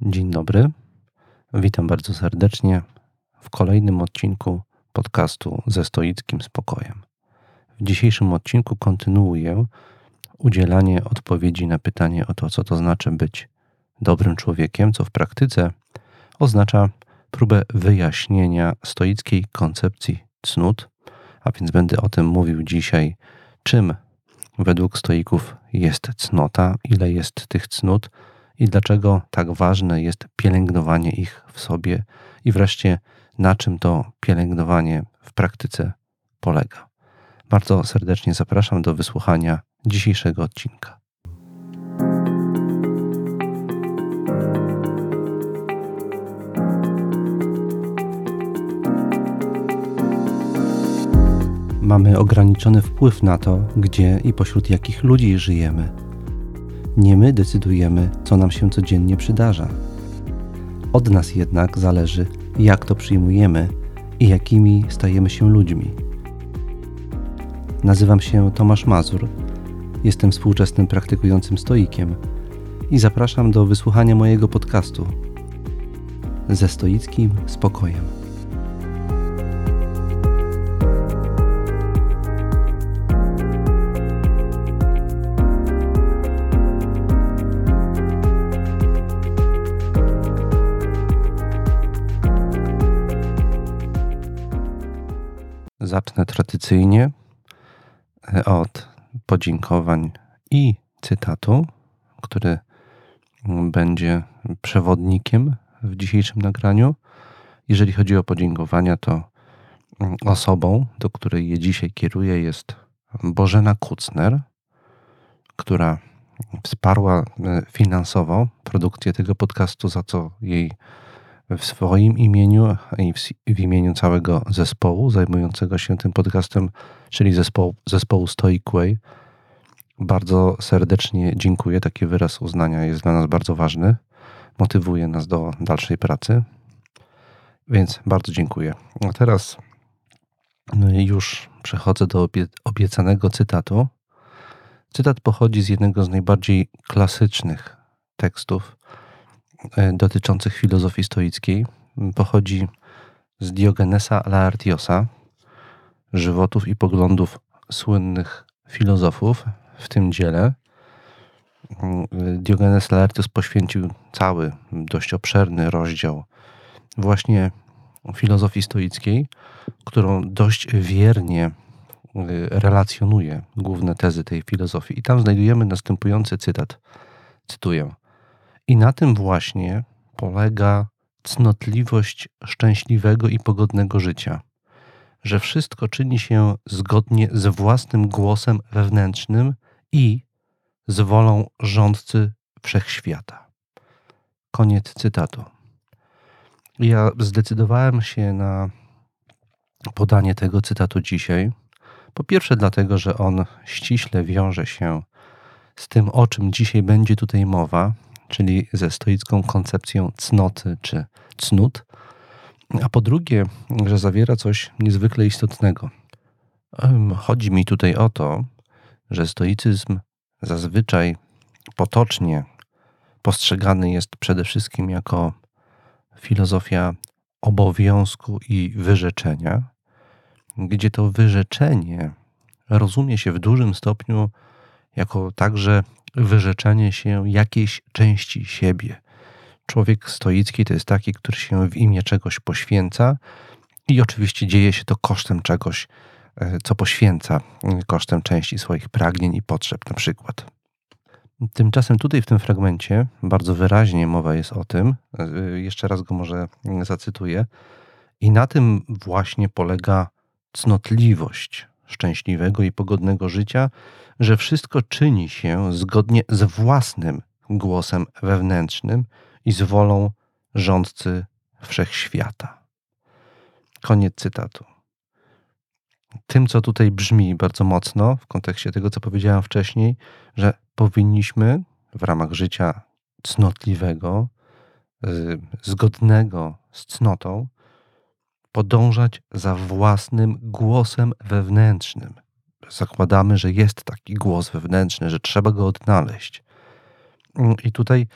Dzień dobry. Witam bardzo serdecznie w kolejnym odcinku podcastu ze stoickim spokojem. W dzisiejszym odcinku kontynuuję udzielanie odpowiedzi na pytanie o to, co to znaczy być dobrym człowiekiem, co w praktyce oznacza próbę wyjaśnienia stoickiej koncepcji cnót, a więc będę o tym mówił dzisiaj, czym według stoików jest cnota, ile jest tych cnót i dlaczego tak ważne jest pielęgnowanie ich w sobie i wreszcie na czym to pielęgnowanie w praktyce polega. Bardzo serdecznie zapraszam do wysłuchania dzisiejszego odcinka. Mamy ograniczony wpływ na to, gdzie i pośród jakich ludzi żyjemy. Nie my decydujemy, co nam się codziennie przydarza. Od nas jednak zależy, jak to przyjmujemy i jakimi stajemy się ludźmi. Nazywam się Tomasz Mazur, jestem współczesnym praktykującym stoikiem i zapraszam do wysłuchania mojego podcastu ze stoickim spokojem. Zacznę tradycyjnie e, od podziękowań i cytatu, który będzie przewodnikiem w dzisiejszym nagraniu. Jeżeli chodzi o podziękowania, to osobą, do której je dzisiaj kieruję, jest Bożena Kucner, która wsparła e, finansowo produkcję tego podcastu, za co jej w swoim imieniu i w, imieniu całego zespołu zajmującego się tym podcastem, czyli zespołu, zespołu Stoic Way. Bardzo serdecznie dziękuję. Taki wyraz uznania jest dla nas bardzo ważny. Motywuje nas do dalszej pracy. Więc bardzo dziękuję. A teraz już przechodzę do obiecanego cytatu. Cytat pochodzi z jednego z najbardziej klasycznych tekstów dotyczących filozofii stoickiej pochodzi z Diogenesa Laertiosa, żywotów i poglądów słynnych filozofów w tym dziele. Diogenes Laertios poświęcił cały, dość obszerny rozdział właśnie filozofii stoickiej, którą dość wiernie e, relacjonuje główne tezy tej filozofii. I tam znajdujemy następujący cytat. Cytuję. I na tym właśnie polega cnotliwość szczęśliwego i pogodnego życia, że wszystko czyni się zgodnie z własnym głosem wewnętrznym i z wolą rządcy wszechświata. Koniec cytatu. Ja zdecydowałem się na podanie tego cytatu dzisiaj. Po pierwsze, dlatego, że on ściśle wiąże się z tym, o czym dzisiaj będzie tutaj mowa, czyli ze stoicką koncepcją cnoty czy cnót, a po drugie, że zawiera coś niezwykle istotnego. Chodzi mi tutaj o to, że stoicyzm zazwyczaj potocznie postrzegany jest przede wszystkim jako filozofia obowiązku i wyrzeczenia, gdzie to wyrzeczenie rozumie się w dużym stopniu jako także wyrzeczenie się jakiejś części siebie. Człowiek stoicki to jest taki, który się w imię czegoś poświęca i oczywiście dzieje się to kosztem czegoś, e, co poświęca, kosztem części swoich pragnień i potrzeb, na przykład. Tymczasem tutaj w tym fragmencie bardzo wyraźnie mowa jest o tym, e, jeszcze raz go może zacytuję, i na tym właśnie polega cnotliwość szczęśliwego i pogodnego życia, że wszystko czyni się zgodnie z własnym głosem wewnętrznym i z wolą rządcy wszechświata. Koniec cytatu. Tym, co tutaj brzmi bardzo mocno w kontekście tego, co powiedziałem wcześniej, że powinniśmy w ramach życia cnotliwego, zgodnego z cnotą, podążać za własnym głosem wewnętrznym. Zakładamy, że jest taki głos wewnętrzny, że trzeba go odnaleźć. I tutaj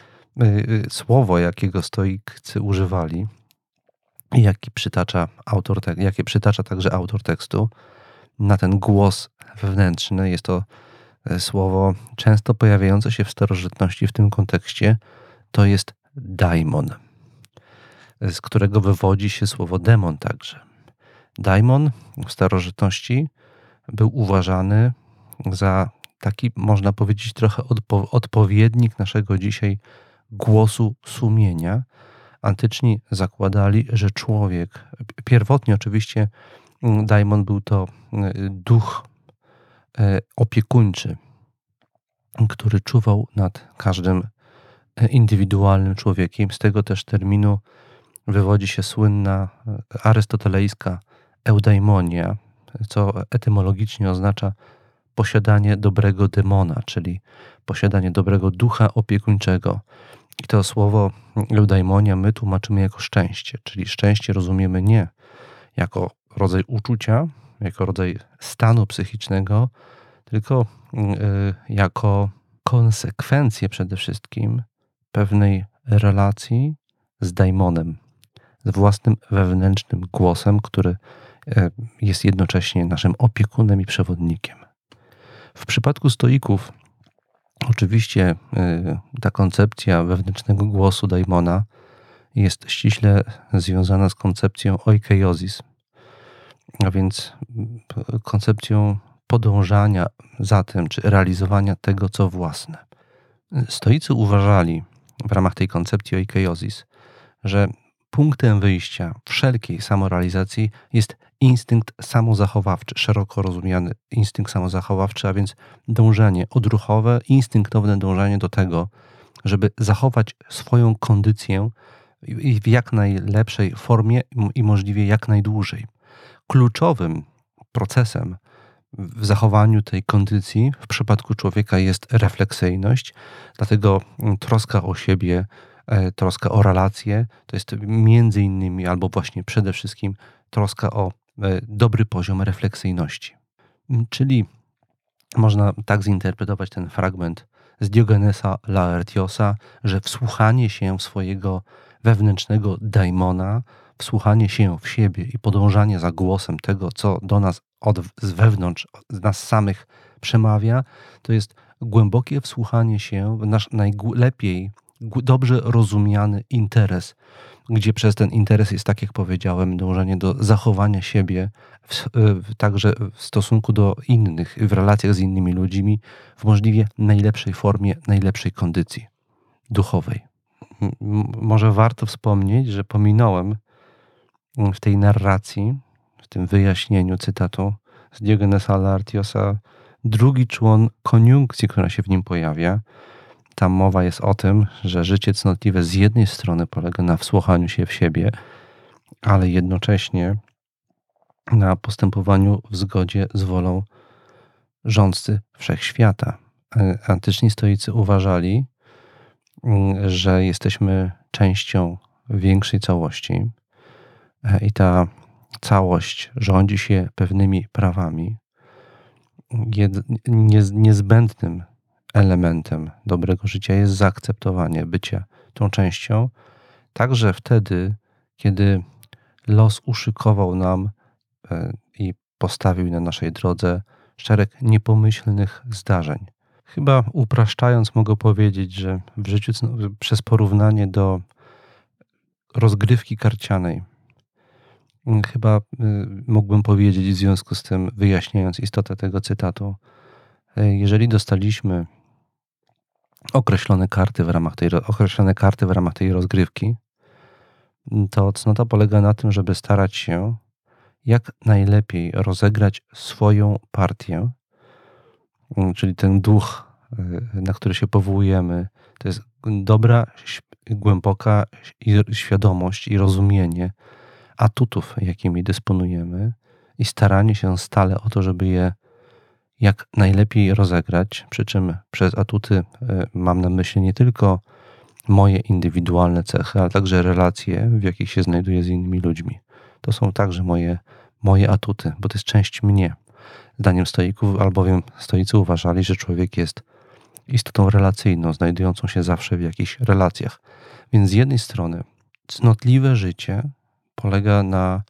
słowo, jakiego stoicy używali, jaki przytacza autor, jakie przytacza także autor tekstu, na ten głos wewnętrzny. Jest to słowo często pojawiające się w starożytności w tym kontekście. To jest daimon, z którego wywodzi się słowo demon także. Daimon w starożytności był uważany za taki, można powiedzieć, trochę odpo odpowiednik naszego dzisiaj głosu sumienia. Antyczni zakładali, że człowiek, pierwotnie oczywiście mm, daimon był to mm, duch e, opiekuńczy, który czuwał nad każdym e, indywidualnym człowiekiem. Z tego też terminu wywodzi się słynna e, arystotelejska eudaimonia, co etymologicznie oznacza posiadanie dobrego demona, czyli posiadanie dobrego ducha opiekuńczego. I to słowo eudaimonia my tłumaczymy jako szczęście, czyli szczęście rozumiemy nie jako rodzaj uczucia, jako rodzaj stanu psychicznego, tylko y, jako konsekwencję przede wszystkim pewnej relacji z daimonem, z własnym wewnętrznym głosem, który jest jednocześnie naszym opiekunem i przewodnikiem. W przypadku stoików, oczywiście e, ta koncepcja wewnętrznego głosu daimona jest ściśle związana z koncepcją oikeiosis, a więc koncepcją podążania za tym, czy realizowania tego, co własne. Stoicy uważali w ramach tej koncepcji oikeiosis, że punktem wyjścia wszelkiej samorealizacji jest instynkt samozachowawczy, szeroko rozumiany instynkt samozachowawczy, a więc dążenie odruchowe, instynktowne dążenie do tego, żeby zachować swoją kondycję w jak najlepszej formie i możliwie jak najdłużej. Kluczowym procesem w zachowaniu tej kondycji w przypadku człowieka jest refleksyjność, dlatego troska o siebie E, troska o relacje, to jest między innymi albo właśnie przede wszystkim troska o dobry poziom refleksyjności. Czyli można tak zinterpretować ten fragment z Diogenesa Laertiosa, że wsłuchanie się w swojego wewnętrznego daimona, wsłuchanie się w siebie i podążanie za głosem tego, co do nas od, z wewnątrz, z nas samych przemawia, to jest głębokie wsłuchanie się w nasz najlepiej dobrze rozumiany interes, gdzie przez ten interes jest, tak jak powiedziałem, dążenie do zachowania siebie, w, w, także w stosunku do innych, w relacjach z innymi ludźmi, w możliwie najlepszej formie, najlepszej kondycji duchowej. Może warto wspomnieć, że pominąłem w tej narracji, w tym wyjaśnieniu cytatu z Diogenesa Laertiosa, drugi człon koniunkcji, która się w nim pojawia, tam mowa jest o tym, że życie cnotliwe z jednej strony polega na wsłuchaniu się w siebie, ale jednocześnie na postępowaniu w zgodzie z wolą rządcy wszechświata. Antyczni stoicy uważali, że jesteśmy częścią większej całości i ta całość rządzi się pewnymi prawami. niezbędnym elementem dobrego życia jest zaakceptowanie bycia tą częścią, także wtedy, kiedy los uszykował nam e, i postawił na naszej drodze szereg niepomyślnych zdarzeń. Chyba upraszczając, mogę powiedzieć, że w życiu przez porównanie do rozgrywki karcianej, chyba mógłbym powiedzieć w związku z tym, wyjaśniając istotę tego cytatu, e, jeżeli dostaliśmy określone karty w ramach tej, określone karty w ramach tej rozgrywki, to cnota polega na tym, żeby starać się jak najlepiej rozegrać swoją partię, mm, czyli ten duch, y, na który się powołujemy, to jest dobra, głęboka świadomość i rozumienie atutów, jakimi dysponujemy, i staranie się stale o to, żeby je jak najlepiej rozegrać, przy czym przez atuty e, mam na myśli nie tylko moje indywidualne cechy, ale także relacje, w jakich się znajduję z innymi ludźmi. To są także moje, moje atuty, bo to jest część mnie. Zdaniem stoików, albowiem stoicy uważali, że człowiek jest istotą relacyjną, znajdującą się zawsze w jakichś relacjach. Więc z jednej strony cnotliwe życie polega na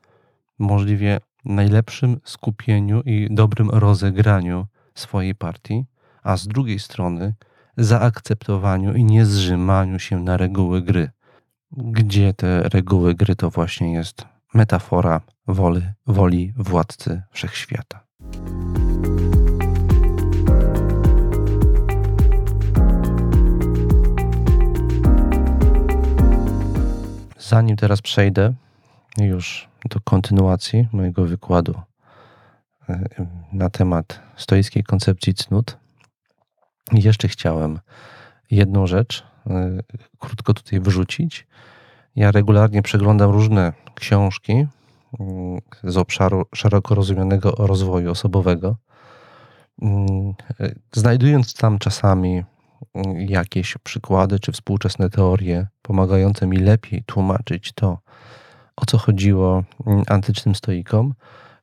możliwie najlepszym skupieniu i dobrym rozegraniu swojej partii, a z drugiej strony zaakceptowaniu i niezrzymaniu się na reguły gry. Gdzie te reguły gry to właśnie jest metafora woli, woli władcy wszechświata. Zanim teraz przejdę już do kontynuacji mojego wykładu e, na temat stoickiej koncepcji cnót, jeszcze chciałem jedną rzecz e, krótko tutaj wyrzucić. Ja regularnie przeglądam różne książki mm, z obszaru szeroko rozumianego rozwoju osobowego, mm, e, znajdując tam czasami mm, jakieś przykłady czy współczesne teorie pomagające mi lepiej tłumaczyć to, o co chodziło antycznym stoikom.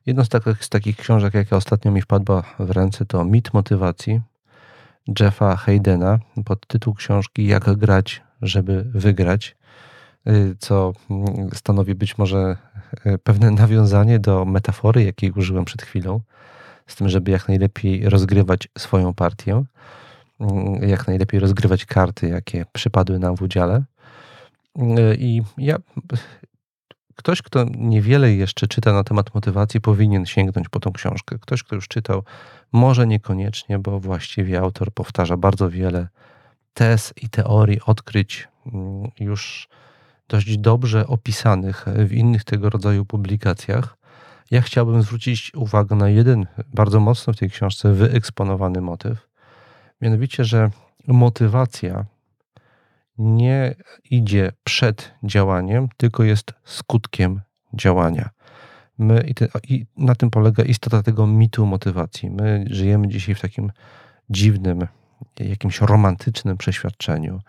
Jedną z takich, z takich książek, jaka ostatnio mi wpadła w ręce, to Mit motywacji Jeffa Haydena pod tytuł książki Jak grać, żeby wygrać, y, co mm, stanowi być może y, pewne nawiązanie do metafory, jakiej użyłem przed chwilą, z tym, żeby jak najlepiej rozgrywać swoją partię, mm, jak najlepiej rozgrywać karty, jakie przypadły nam w udziale. Y, I ja Ktoś, kto niewiele jeszcze czyta na temat motywacji, powinien sięgnąć po tą książkę. Ktoś, kto już czytał, może niekoniecznie, bo właściwie autor powtarza bardzo wiele tez i teorii, odkryć mm, już dość dobrze opisanych w innych tego rodzaju publikacjach. Ja chciałbym zwrócić uwagę na jeden bardzo mocno w tej książce wyeksponowany motyw. Mianowicie, że motywacja nie idzie przed działaniem, tylko jest skutkiem działania. My, i, te, i na tym polega istota tego mitu motywacji. My żyjemy dzisiaj w takim dziwnym, jakimś romantycznym przeświadczeniu,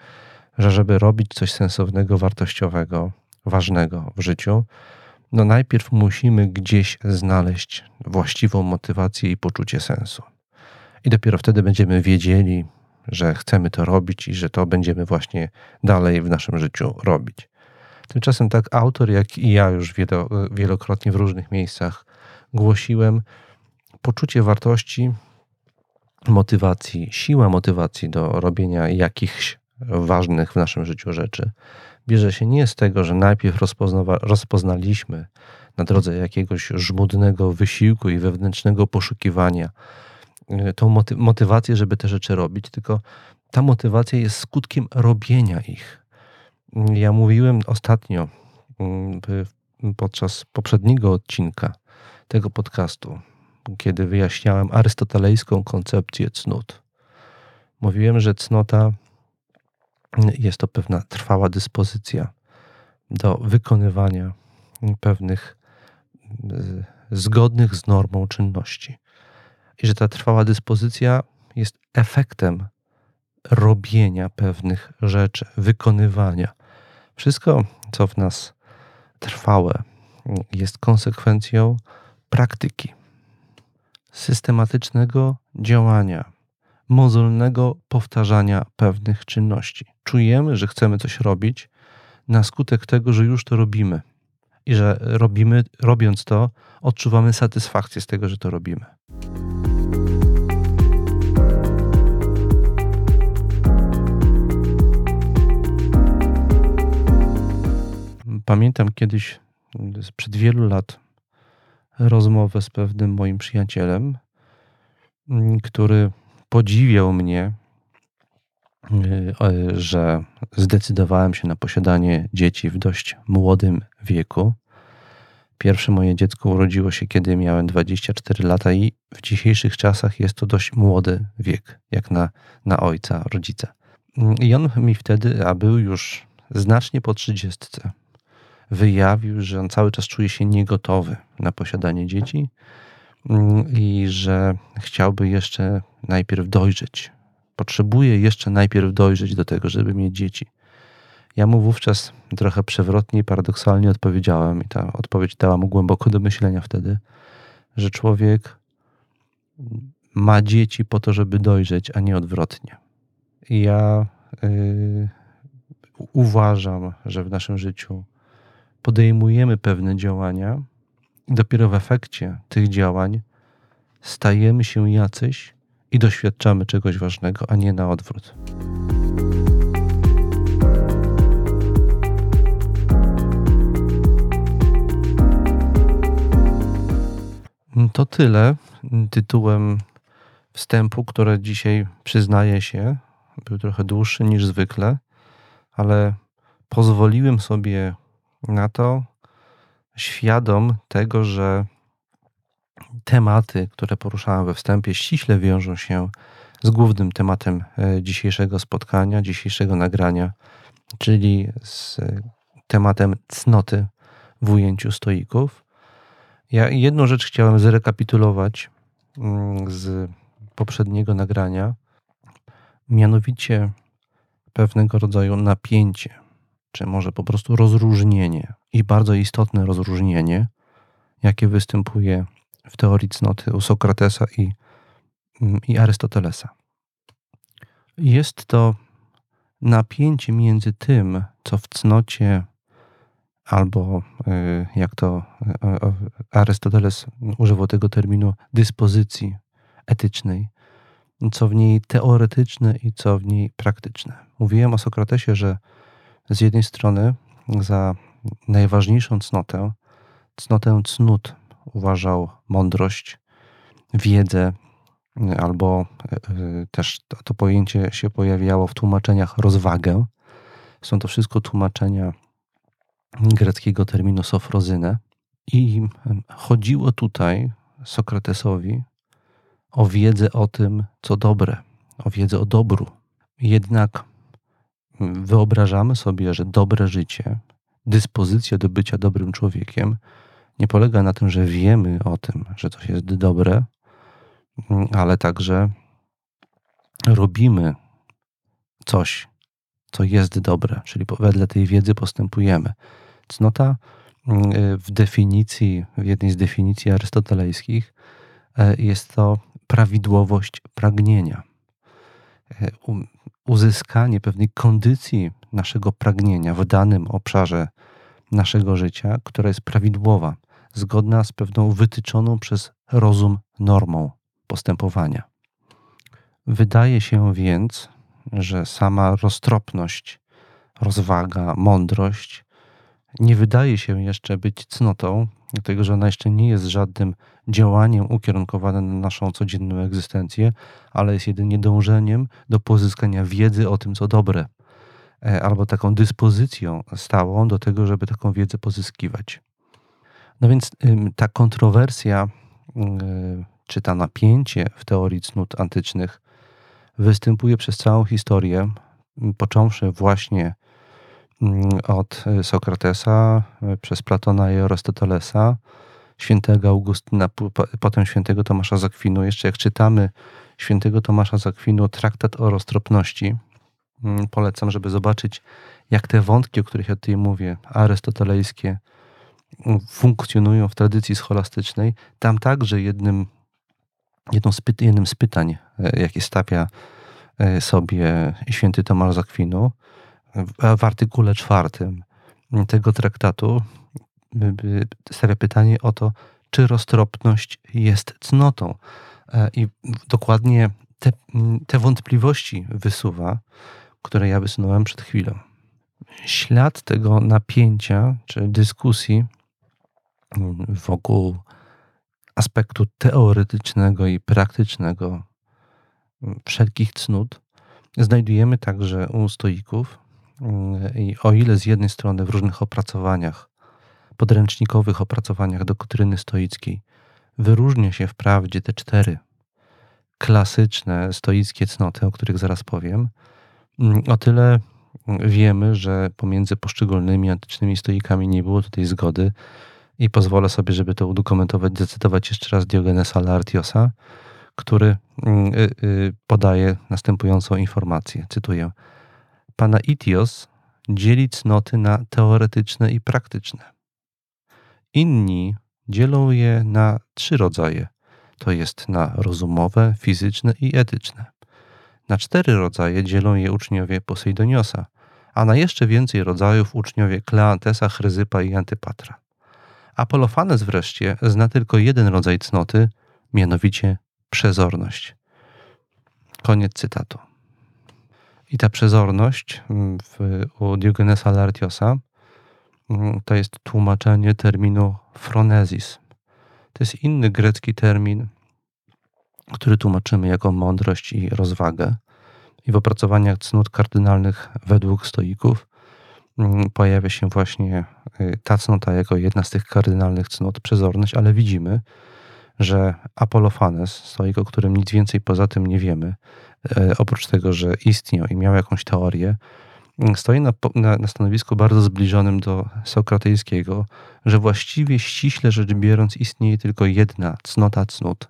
że żeby robić coś sensownego, wartościowego, ważnego w życiu, no najpierw musimy gdzieś znaleźć właściwą motywację i poczucie sensu. I dopiero wtedy będziemy wiedzieli, że chcemy to robić i że to będziemy właśnie dalej w naszym życiu robić. Tymczasem tak autor, jak i ja już wielokrotnie w różnych miejscach głosiłem, poczucie wartości, motywacji, siła motywacji do robienia jakichś ważnych w naszym życiu rzeczy bierze się nie z tego, że najpierw rozpoznaliśmy na drodze jakiegoś żmudnego wysiłku i wewnętrznego poszukiwania tą moty motywację, żeby te rzeczy robić, tylko ta motywacja jest skutkiem robienia ich. Ja mówiłem ostatnio mm, podczas poprzedniego odcinka tego podcastu, kiedy wyjaśniałem arystotelejską koncepcję cnót. Mówiłem, że cnota jest to pewna trwała dyspozycja do wykonywania pewnych y, zgodnych z normą czynności i że ta trwała dyspozycja jest efektem robienia pewnych rzeczy, wykonywania. Wszystko, co w nas trwałe, jest konsekwencją praktyki, systematycznego działania, mozolnego powtarzania pewnych czynności. Czujemy, że chcemy coś robić na skutek tego, że już to robimy i że robimy, robiąc to, odczuwamy satysfakcję z tego, że to robimy. Pamiętam kiedyś, sprzed wielu lat, rozmowę z pewnym moim przyjacielem, mm, który podziwiał mnie, y, że zdecydowałem się na posiadanie dzieci w dość młodym wieku. Pierwsze moje dziecko urodziło się, kiedy miałem 24 lata, i w dzisiejszych czasach jest to dość młody wiek, jak na, na ojca, rodzica. I on mi wtedy, a był już znacznie po trzydziestce, wyjawił, że on cały czas czuje się niegotowy na posiadanie dzieci mm, i że chciałby jeszcze najpierw dojrzeć. Potrzebuje jeszcze najpierw dojrzeć do tego, żeby mieć dzieci. Ja mu wówczas trochę przewrotnie i paradoksalnie odpowiedziałem, i ta odpowiedź dała mu głęboko do myślenia wtedy, że człowiek ma dzieci po to, żeby dojrzeć, a nie odwrotnie. ja y, uważam, że w naszym życiu podejmujemy pewne działania i dopiero w efekcie tych działań stajemy się jacyś i doświadczamy czegoś ważnego, a nie na odwrót. To tyle tytułem wstępu, które dzisiaj przyznaję się, był trochę dłuższy niż zwykle, ale pozwoliłem sobie na to, świadom tego, że tematy, które poruszałem we wstępie, ściśle wiążą się z głównym tematem e, dzisiejszego spotkania, dzisiejszego nagrania, czyli z tematem cnoty w ujęciu stoików. Ja jedną rzecz chciałem zrekapitulować mm, z poprzedniego nagrania, mianowicie pewnego rodzaju napięcie, czy może po prostu rozróżnienie i bardzo istotne rozróżnienie, jakie występuje w teorii cnoty u Sokratesa i, i Arystotelesa. Jest to napięcie między tym, co w cnocie, albo y, jak to Arystoteles używał tego terminu, dyspozycji etycznej, co w niej teoretyczne i co w niej praktyczne. Mówiłem o Sokratesie, że z jednej strony za najważniejszą cnotę, cnotę cnót uważał mądrość, wiedzę, albo e, też to, pojęcie się pojawiało w tłumaczeniach rozwagę. Są to wszystko tłumaczenia greckiego terminu sofrozynę. I chodziło tutaj Sokratesowi o wiedzę o tym, co dobre, o wiedzę o dobru. Jednak wyobrażamy sobie, że dobre życie, dyspozycja do bycia dobrym człowiekiem nie polega na tym, że wiemy o tym, że coś jest dobre, ale także robimy coś, co jest dobre, czyli wedle tej wiedzy postępujemy. Cnota w definicji, w jednej z definicji arystotelejskich e, jest to prawidłowość pragnienia. Uzyskanie pewnej kondycji naszego pragnienia w danym obszarze naszego życia, która jest prawidłowa, zgodna z pewną wytyczoną przez rozum normą postępowania. Wydaje się więc, że sama roztropność, rozwaga, mądrość nie wydaje się jeszcze być cnotą, dlatego że ona jeszcze nie jest żadnym działaniem ukierunkowanym na naszą codzienną egzystencję, ale jest jedynie dążeniem do pozyskania wiedzy o tym, co dobre, e, albo taką dyspozycją stałą do tego, żeby taką wiedzę pozyskiwać. No więc ta kontrowersja, czy ta napięcie w teorii cnót antycznych występuje przez całą historię, począwszy właśnie od Sokratesa, e, przez Platona i Arystotelesa, świętego Augustyna, potem świętego Tomasza Zakwinu. Jeszcze jak czytamy świętego Tomasza Zakwinu traktat o roztropności, mm, polecam, żeby zobaczyć, jak te wątki, o których ja tutaj mówię, arystotelejskie, mm, funkcjonują w tradycji scholastycznej. Tam także jednym, jedną z pyt, jednym z pytań, e, jakie stawia e, sobie święty Tomasz Zakwinu, w artykule czwartym tego traktatu stawia pytanie o to, czy roztropność jest cnotą. E, I dokładnie te, te wątpliwości wysuwa, które ja wysunąłem przed chwilą. Ślad tego napięcia czy dyskusji wokół aspektu teoretycznego i praktycznego wszelkich cnót znajdujemy także u stoików. I o ile z jednej strony w różnych opracowaniach podręcznikowych opracowaniach doktryny stoickiej wyróżnia się wprawdzie te cztery klasyczne stoickie cnoty, o których zaraz powiem, o tyle wiemy, że pomiędzy poszczególnymi antycznymi stoikami nie było tutaj zgody i pozwolę sobie, żeby to udokumentować, zacytować jeszcze raz Diogenesa Laertiosa, który mm, y, y, podaje następującą informację. Cytuję. Pana Itios dzieli cnoty na teoretyczne i praktyczne. Inni dzielą je na trzy rodzaje, to jest na rozumowe, fizyczne i etyczne. Na cztery rodzaje dzielą je uczniowie Poseidoniosa, a na jeszcze więcej rodzajów uczniowie Kleantesa, Chryzypa i Antypatra. Apolofanes wreszcie zna tylko jeden rodzaj cnoty, mianowicie przezorność. Koniec cytatu. I ta przezorność mm, w, u Diogenesa Lartiosa to jest tłumaczenie terminu phronesis. To jest inny grecki termin, który tłumaczymy jako mądrość i rozwagę. I w opracowaniach cnót kardynalnych według stoików mm, pojawia się właśnie y, ta cnota jako jedna z tych kardynalnych cnót, przezorność, ale widzimy, że Apollofanes, stoik, o którym nic więcej poza tym nie wiemy, e, oprócz tego, że istniał i miał jakąś teorię, stoi na, na, na, stanowisku bardzo zbliżonym do sokratejskiego, że właściwie ściśle rzecz biorąc istnieje tylko jedna cnota cnót,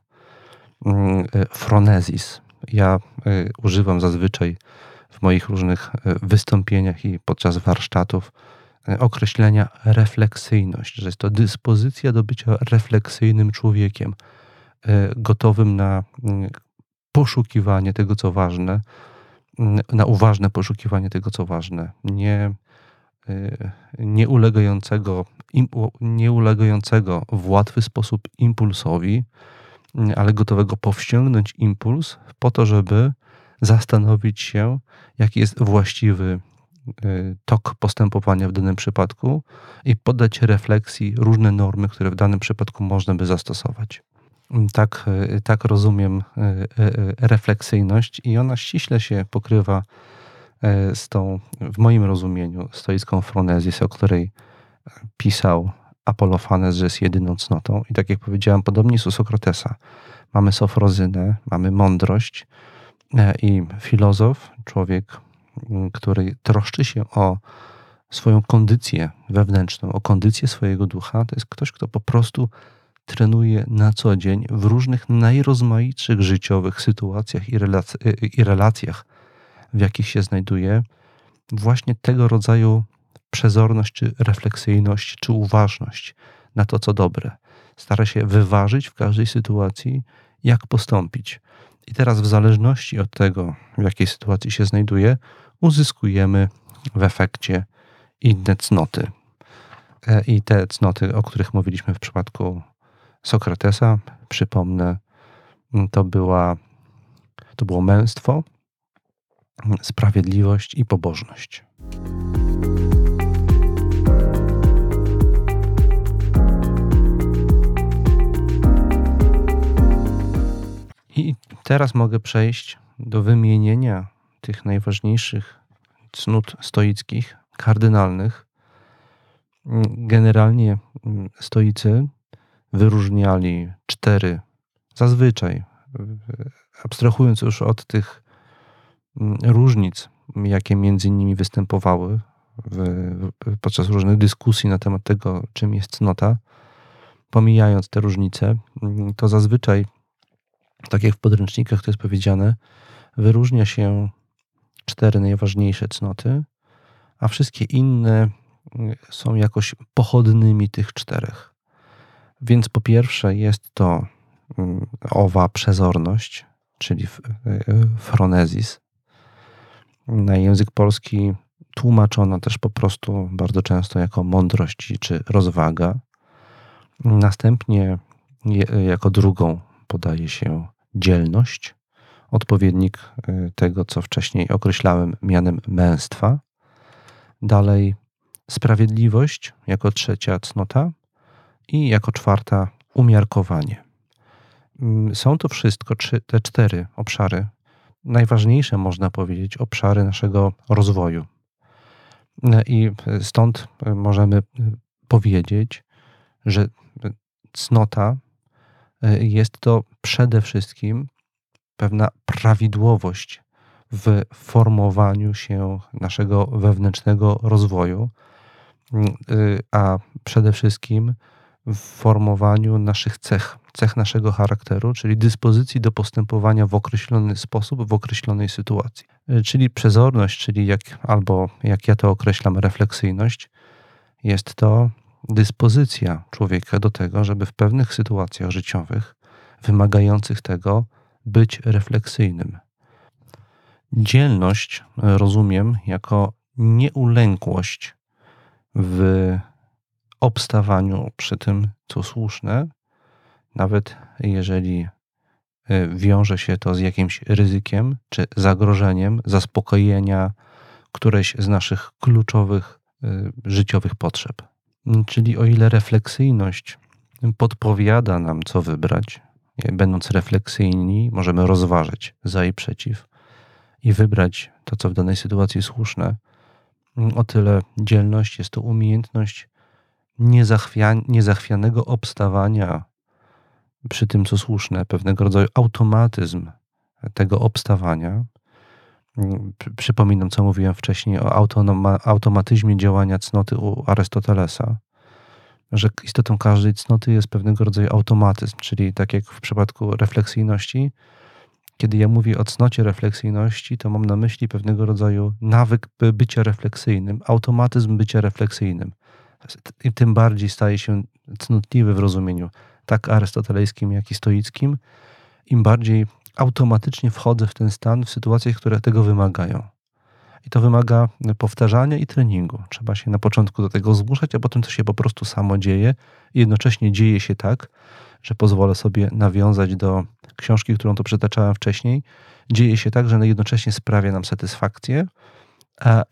fronezis. Mm, e, ja e, używam zazwyczaj w moich różnych wystąpieniach i podczas warsztatów określenia refleksyjność, że jest to dyspozycja do bycia refleksyjnym człowiekiem, gotowym na mm, poszukiwanie tego, co ważne, na uważne poszukiwanie tego, co ważne, nie, y, nie, ulegającego, nie ulegającego w łatwy sposób impulsowi, ale gotowego powściągnąć impuls po to, żeby zastanowić się, jaki jest właściwy y, tok postępowania w danym przypadku i poddać refleksji różne normy, które w danym przypadku można by zastosować. Tak, e, tak rozumiem e, e, refleksyjność i ona ściśle się pokrywa z tą, w moim rozumieniu, stoicką fronezis, o której pisał Apolofanes, że jest jedyną cnotą. I tak jak powiedziałem, podobnie jest u Sokratesa. Mamy sofrozynę, mamy mądrość i filozof, człowiek, który troszczy się o swoją kondycję wewnętrzną, o kondycję swojego ducha, to jest ktoś, kto po prostu trenuje na co dzień w różnych najrozmaitszych życiowych sytuacjach i, relac i relacjach, w jakich się znajduje, właśnie tego rodzaju przezorność, czy refleksyjność, czy uważność na to, co dobre. Stara się wyważyć w każdej sytuacji, jak postąpić. I teraz, w zależności od tego, w jakiej sytuacji się znajduje, uzyskujemy w efekcie inne cnoty. E, I te cnoty, o których mówiliśmy w przypadku Sokratesa, przypomnę, to, była, to było męstwo, sprawiedliwość i pobożność. I teraz mogę przejść do wymienienia tych najważniejszych cnót stoickich, kardynalnych. Generalnie stoicy wyróżniali cztery, zazwyczaj, abstrahując już od tych mm, różnic, jakie między nimi występowały w, podczas różnych dyskusji na temat tego, czym jest cnota, pomijając te różnice, mm, to zazwyczaj, tak jak w podręcznikach to jest powiedziane, wyróżnia się cztery najważniejsze cnoty, a wszystkie inne mm, są jakoś pochodnymi tych czterech. Więc po pierwsze jest to mm, owa przezorność, czyli fronezis. Na język polski tłumaczono też po prostu bardzo często jako mądrość czy rozwaga. Następnie jako drugą podaje się dzielność, odpowiednik tego, co wcześniej określałem mianem męstwa. Dalej sprawiedliwość jako trzecia cnota, i jako czwarta umiarkowanie. Mm, są to wszystko te cztery obszary, najważniejsze można powiedzieć, obszary naszego rozwoju. I stąd możemy powiedzieć, że cnota jest to przede wszystkim pewna prawidłowość w formowaniu się naszego wewnętrznego rozwoju, a przede wszystkim w formowaniu naszych cech, cech naszego charakteru, czyli dyspozycji do postępowania w określony sposób, w określonej sytuacji. E, czyli przezorność, czyli jak, albo jak ja to określam, refleksyjność, jest to dyspozycja człowieka do tego, żeby w pewnych sytuacjach życiowych, wymagających tego, być refleksyjnym. Dzielność rozumiem jako nieulękłość w obstawaniu przy tym, co słuszne, nawet jeżeli e, wiąże się to z jakimś ryzykiem czy zagrożeniem zaspokojenia którejś z naszych kluczowych e, życiowych potrzeb. Czyli o ile refleksyjność podpowiada nam, co wybrać, będąc refleksyjni, możemy rozważyć za i przeciw i wybrać to, co w danej sytuacji słuszne, o tyle dzielność jest to umiejętność niezachwianego obstawania przy tym, co słuszne, pewnego rodzaju automatyzm tego obstawania. Przypominam, co mówiłem wcześniej o automatyzmie działania cnoty u Arystotelesa, że istotą każdej cnoty jest pewnego rodzaju automatyzm, czyli tak jak w przypadku refleksyjności, kiedy ja mówię o cnocie refleksyjności, to mam na myśli pewnego rodzaju nawyk bycia refleksyjnym, automatyzm bycia refleksyjnym. Tym bardziej staje się cnotliwy w rozumieniu tak arystotelejskim, jak i stoickim, im bardziej automatycznie wchodzę w ten stan w sytuacjach, które tego wymagają. I to wymaga powtarzania i treningu. Trzeba się na początku do tego zmuszać, a potem to się po prostu samo dzieje. I jednocześnie dzieje się tak, że pozwolę sobie nawiązać do książki, którą to przytaczałem wcześniej. Dzieje się tak, że jednocześnie sprawia nam satysfakcję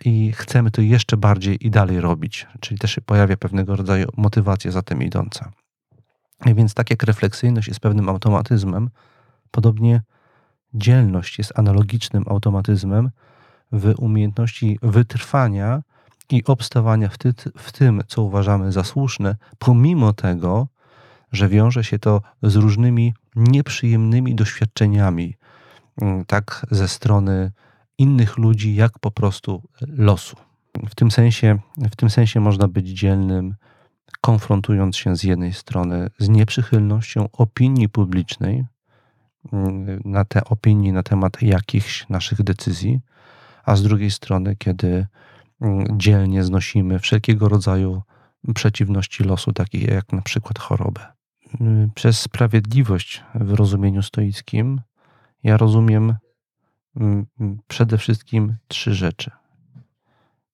i chcemy to jeszcze bardziej i dalej robić. Czyli też się pojawia pewnego rodzaju motywacja za tym idąca. I więc tak jak refleksyjność jest pewnym automatyzmem, podobnie dzielność jest analogicznym automatyzmem w umiejętności wytrwania i obstawania w, ty, w tym, co uważamy za słuszne, pomimo tego, że wiąże się to z różnymi nieprzyjemnymi doświadczeniami, mm, tak ze strony innych ludzi, jak po prostu losu. W tym sensie, w tym sensie można być dzielnym, konfrontując się z jednej strony z nieprzychylnością opinii publicznej, mm, na te opinii na temat jakichś naszych decyzji, a z drugiej strony, kiedy mm, dzielnie znosimy wszelkiego rodzaju przeciwności losu, takich jak na przykład chorobę. Mm, przez sprawiedliwość w rozumieniu stoickim ja rozumiem przede wszystkim trzy rzeczy.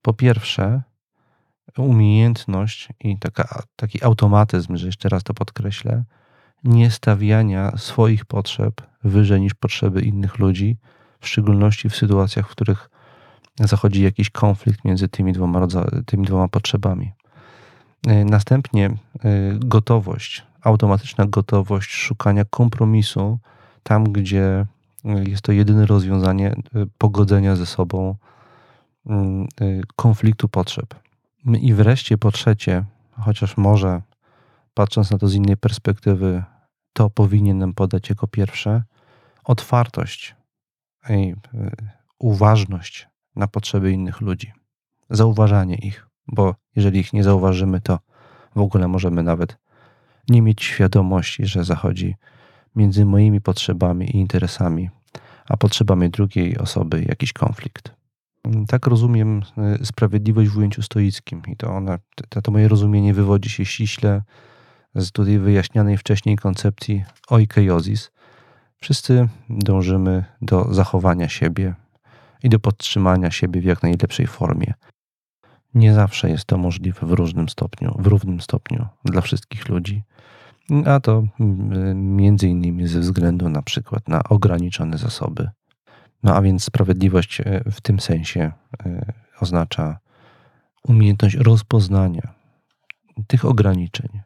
Po pierwsze, umiejętność i taka, taki automatyzm, że jeszcze raz to podkreślę, nie stawiania swoich potrzeb wyżej niż potrzeby innych ludzi, w szczególności w sytuacjach, w których zachodzi jakiś konflikt między tymi dwoma, tymi dwoma potrzebami. E, następnie e, gotowość, automatyczna gotowość szukania kompromisu tam, gdzie jest to jedyne rozwiązanie pogodzenia ze sobą mm, konfliktu potrzeb. I wreszcie po trzecie, chociaż może patrząc na to z innej perspektywy, to powinienem podać jako pierwsze, otwartość i uważność na potrzeby innych ludzi, zauważanie ich, bo jeżeli ich nie zauważymy, to w ogóle możemy nawet nie mieć świadomości, że zachodzi między moimi potrzebami i interesami, a potrzebami drugiej osoby jakiś konflikt. Tak rozumiem y, sprawiedliwość w ujęciu stoickim i to, ona, to, to moje rozumienie wywodzi się ściśle z tutaj wyjaśnianej wcześniej koncepcji oikeiosis. Wszyscy dążymy do zachowania siebie i do podtrzymania siebie w jak najlepszej formie. Nie zawsze jest to możliwe w różnym stopniu, w równym stopniu dla wszystkich ludzi, a to mm, między innymi ze względu na przykład na ograniczone zasoby. No a więc sprawiedliwość e, w tym sensie e, oznacza umiejętność rozpoznania tych ograniczeń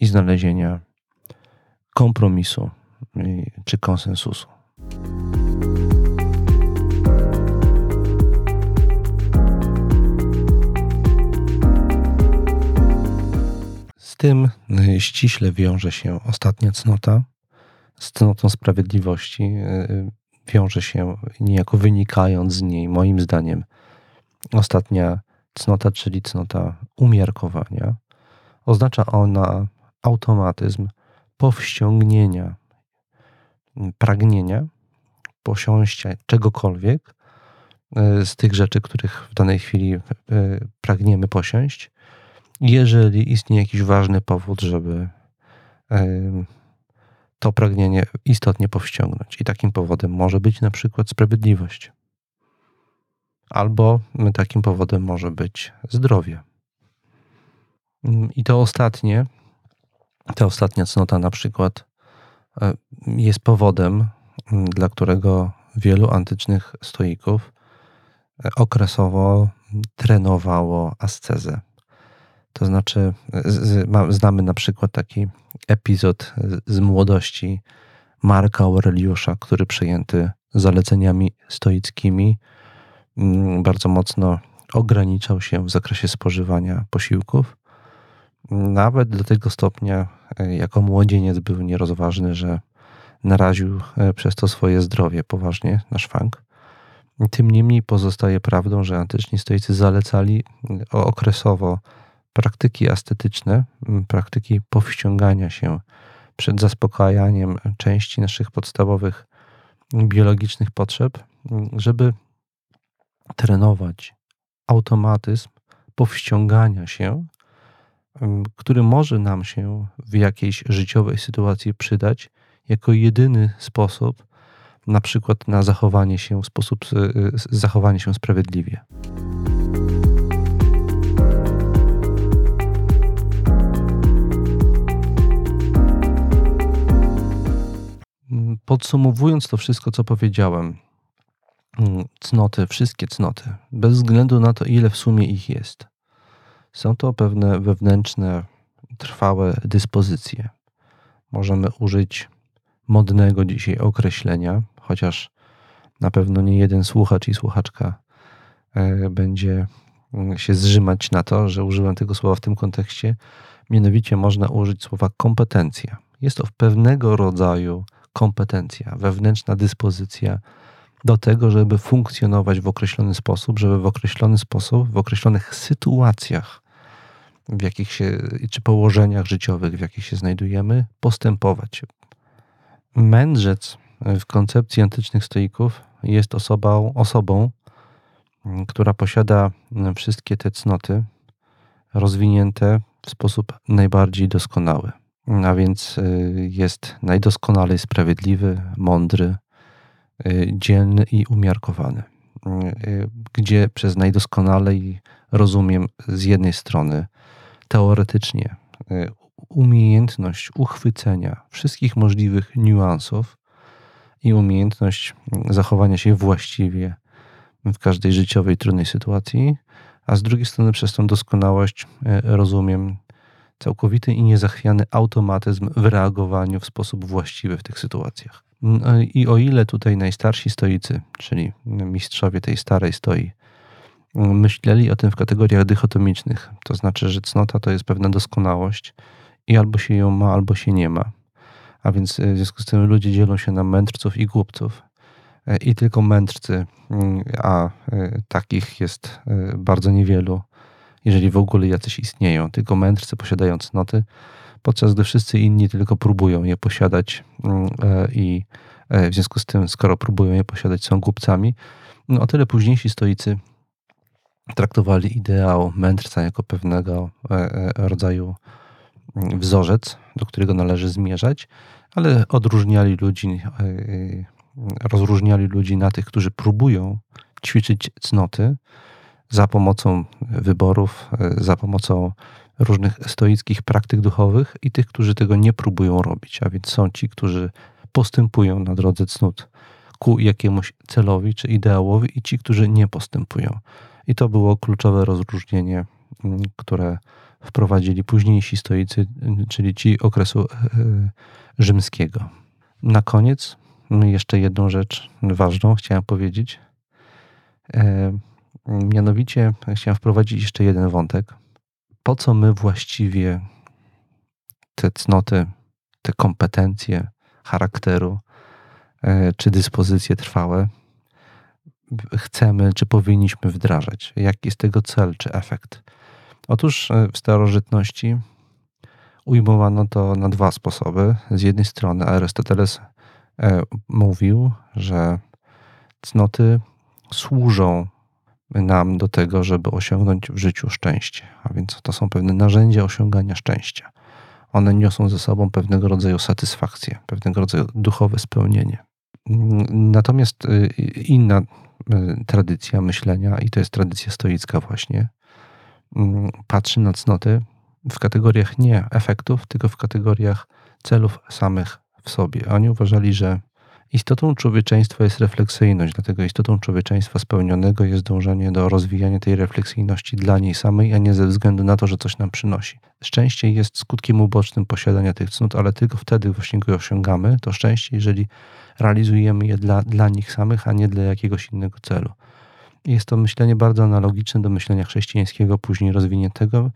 i znalezienia kompromisu czy konsensusu. Tym y, ściśle wiąże się ostatnia cnota. Z cnotą sprawiedliwości y, wiąże się niejako wynikając z niej, moim zdaniem, ostatnia cnota, czyli cnota umiarkowania. Oznacza ona automatyzm powściągnienia pragnienia, posiąścia czegokolwiek y, z tych rzeczy, których w danej chwili pragniemy posiąść, jeżeli istnieje jakiś ważny powód, żeby to pragnienie istotnie powściągnąć. I takim powodem może być na przykład sprawiedliwość. albo takim powodem może być zdrowie. I to ostatnie, ta ostatnia cnota na przykład e, jest powodem, dla którego wielu antycznych stoików e, okresowo trenowało ascezę. To znaczy, znamy na przykład taki epizod z młodości Marka Aureliusza, który przejęty zaleceniami stoickimi mm, bardzo mocno ograniczał się w zakresie spożywania posiłków. Nawet do tego stopnia, e, jako młodzieniec był nierozważny, że naraził e, przez to swoje zdrowie poważnie na szwank. Tym niemniej pozostaje prawdą, że antyczni stoicy zalecali okresowo praktyki ascetyczne, praktyki powściągania się przed zaspokajaniem części naszych podstawowych biologicznych potrzeb, żeby trenować automatyzm powściągania się, który może nam się w jakiejś życiowej sytuacji przydać jako jedyny sposób, na przykład na zachowanie się w sposób, zachowanie się sprawiedliwie. Podsumowując to wszystko, co powiedziałem, mm, cnoty, wszystkie cnoty, bez względu na to, ile w sumie ich jest, są to pewne wewnętrzne, trwałe dyspozycje. Możemy użyć modnego dzisiaj określenia, chociaż na pewno nie jeden słuchacz i słuchaczka e, będzie mm, się zrzymać na to, że użyłem tego słowa w tym kontekście. Mianowicie można użyć słowa kompetencja. Jest to pewnego rodzaju kompetencja, wewnętrzna dyspozycja do tego, żeby funkcjonować w określony sposób, żeby w określony sposób, w określonych sytuacjach, w jakich się, czy położeniach życiowych, w jakich się znajdujemy, postępować. Mędrzec w koncepcji antycznych stoików jest osobą, osobą, która posiada wszystkie te cnoty rozwinięte w sposób najbardziej doskonały a więc y, jest najdoskonalej sprawiedliwy, mądry, y, dzielny i umiarkowany. Y, gdzie przez najdoskonalej rozumiem z jednej strony teoretycznie umiejętność uchwycenia wszystkich możliwych niuansów i umiejętność zachowania się właściwie w każdej życiowej trudnej sytuacji, a z drugiej strony przez tą doskonałość rozumiem całkowity i niezachwiany automatyzm w reagowaniu w sposób właściwy w tych sytuacjach. No I o ile tutaj najstarsi stoicy, czyli mistrzowie tej starej stoi, myśleli o tym w kategoriach dychotomicznych, to znaczy, że cnota to jest pewna doskonałość i albo się ją ma, albo się nie ma. A więc w związku z tym ludzie dzielą się na mędrców i głupców. I tylko mędrcy, a e, takich jest e, bardzo niewielu, jeżeli w ogóle jacyś istnieją, tylko mędrcy posiadają cnoty, podczas gdy wszyscy inni tylko próbują je posiadać mm, e, i e, w związku z tym, skoro próbują je posiadać, są głupcami. No, o tyle późniejsi stoicy traktowali ideał mędrca jako pewnego e, rodzaju mm, wzorzec, do którego należy zmierzać, ale odróżniali ludzi, rozróżniali ludzi na tych, którzy próbują ćwiczyć cnoty, za pomocą wyborów, e, za pomocą różnych stoickich praktyk duchowych i tych, którzy tego nie próbują robić. A więc są ci, którzy postępują na drodze cnót ku jakiemuś celowi czy ideałowi i ci, którzy nie postępują. I to było kluczowe rozróżnienie, mm, które wprowadzili późniejsi stoicy, czyli ci okresu e, rzymskiego. Na koniec jeszcze jedną rzecz ważną chciałem powiedzieć. Mianowicie chciałem wprowadzić jeszcze jeden wątek. Po co my właściwie te cnoty, te kompetencje charakteru e, czy dyspozycje trwałe chcemy, czy powinniśmy wdrażać? Jaki jest tego cel czy efekt? Otóż e, w starożytności ujmowano to na dwa sposoby. Z jednej strony Arystoteles e, mówił, że cnoty służą nam do tego, żeby osiągnąć w życiu szczęście. A więc to są pewne narzędzia osiągania szczęścia. One niosą ze sobą pewnego rodzaju satysfakcję, pewnego rodzaju duchowe spełnienie. Natomiast y, inna tradycja myślenia i to jest tradycja stoicka właśnie. Mm, patrzy na cnoty w kategoriach nie efektów, tylko w kategoriach celów samych w sobie. Oni uważali, że istotą człowieczeństwa jest refleksyjność, dlatego istotą człowieczeństwa spełnionego jest dążenie do rozwijania tej refleksyjności dla niej samej, a nie ze względu na to, że coś nam przynosi. Szczęście jest skutkiem ubocznym posiadania tych cnót, ale tylko wtedy właśnie go osiągamy. To szczęście, jeżeli realizujemy je dla, dla nich samych, a nie dla jakiegoś innego celu. Jest to myślenie bardzo analogiczne do myślenia chrześcijańskiego, później rozwiniętego,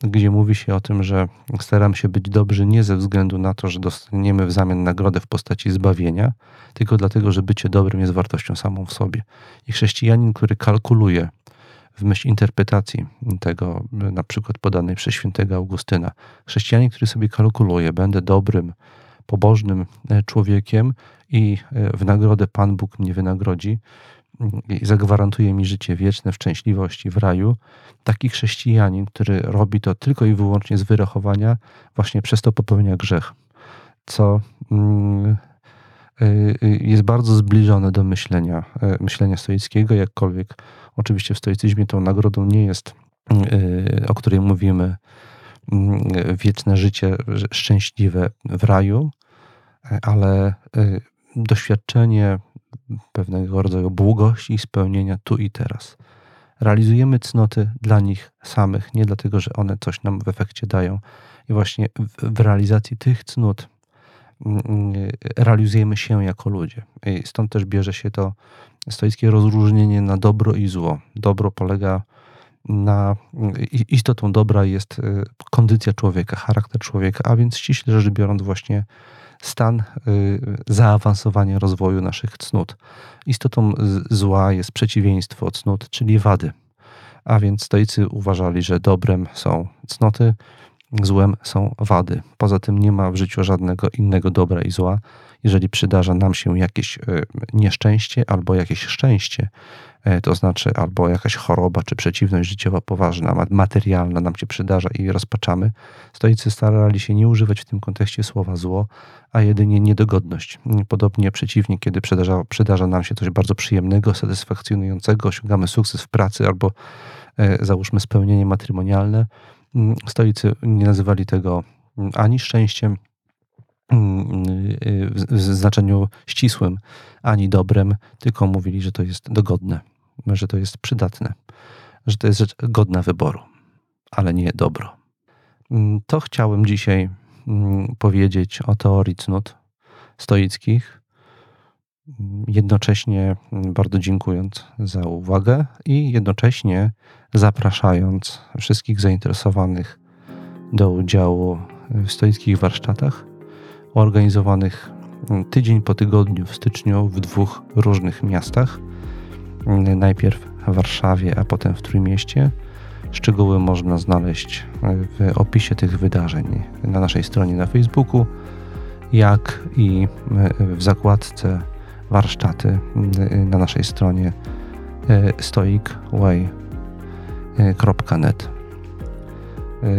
gdzie mówi się o tym, że staramy się być dobrzy nie ze względu na to, że dostaniemy w zamian nagrodę w postaci zbawienia, tylko dlatego, że bycie dobrym jest wartością samą w sobie. I chrześcijanin, który kalkuluje w myśl interpretacji tego, na przykład podanej przez świętego Augustyna, chrześcijanin, który sobie kalkuluje, będę dobrym, pobożnym e, człowiekiem i e, w nagrodę Pan Bóg mnie wynagrodzi, i zagwarantuje mi życie wieczne w szczęśliwości w raju, taki chrześcijanin, który robi to tylko i wyłącznie z wyrachowania, właśnie przez to popełnia grzech, co mm, y, y, jest bardzo zbliżone do myślenia, y, myślenia stoickiego, jakkolwiek oczywiście w stoicyzmie tą nagrodą nie jest, o której mówimy, mm, wieczne życie szczęśliwe w raju, ale doświadczenie pewnego rodzaju błogości i spełnienia tu i teraz. Realizujemy cnoty dla nich samych, nie dlatego, że one coś nam w efekcie dają. I właśnie w, w realizacji tych cnót mm, mm, realizujemy się jako ludzie. I stąd też bierze się to stoickie rozróżnienie na dobro i zło. Dobro polega na istotą dobra jest y, kondycja człowieka, charakter człowieka, a więc ściśle rzecz biorąc właśnie stan y, zaawansowania rozwoju naszych cnót. Istotą zła jest przeciwieństwo cnót, czyli wady. A więc stoicy uważali, że dobrem są cnoty, złem są wady. Poza tym nie ma w życiu żadnego innego dobra i zła. Jeżeli przydarza nam się jakieś y, nieszczęście albo jakieś szczęście, E, to znaczy albo jakaś choroba czy przeciwność życiowa poważna, materialna nam się przydarza i rozpaczamy. Stoicy starali się nie używać w tym kontekście słowa zło, a jedynie niedogodność. Podobnie przeciwnie, kiedy przydarza, przydarza nam się coś bardzo przyjemnego, satysfakcjonującego, osiągamy sukces w pracy albo e, załóżmy spełnienie matrymonialne, stoicy nie nazywali tego mm, ani szczęściem, mm, y, w znaczeniu ścisłym, ani dobrem, tylko mówili, że to jest dogodne że to jest przydatne, że to jest rzecz godna wyboru, ale nie dobro. Mm, to chciałem dzisiaj mm, powiedzieć o teorii cnót stoickich, jednocześnie bardzo dziękując za uwagę i jednocześnie zapraszając wszystkich zainteresowanych do udziału w stoickich warsztatach organizowanych tydzień po tygodniu w styczniu w dwóch różnych miastach – najpierw w Warszawie, a potem w Trójmieście. Szczegóły można znaleźć w opisie tych wydarzeń na naszej stronie na Facebooku, jak i w zakładce warsztaty na naszej stronie stoicway.net.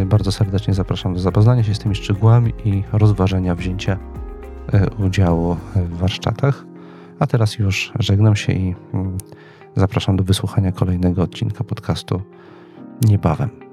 Bardzo serdecznie zapraszam do zapoznania się z tymi szczegółami i rozważenia wzięcia udziału w warsztatach. A teraz już żegnam się i Zapraszam do wysłuchania kolejnego odcinka podcastu niebawem.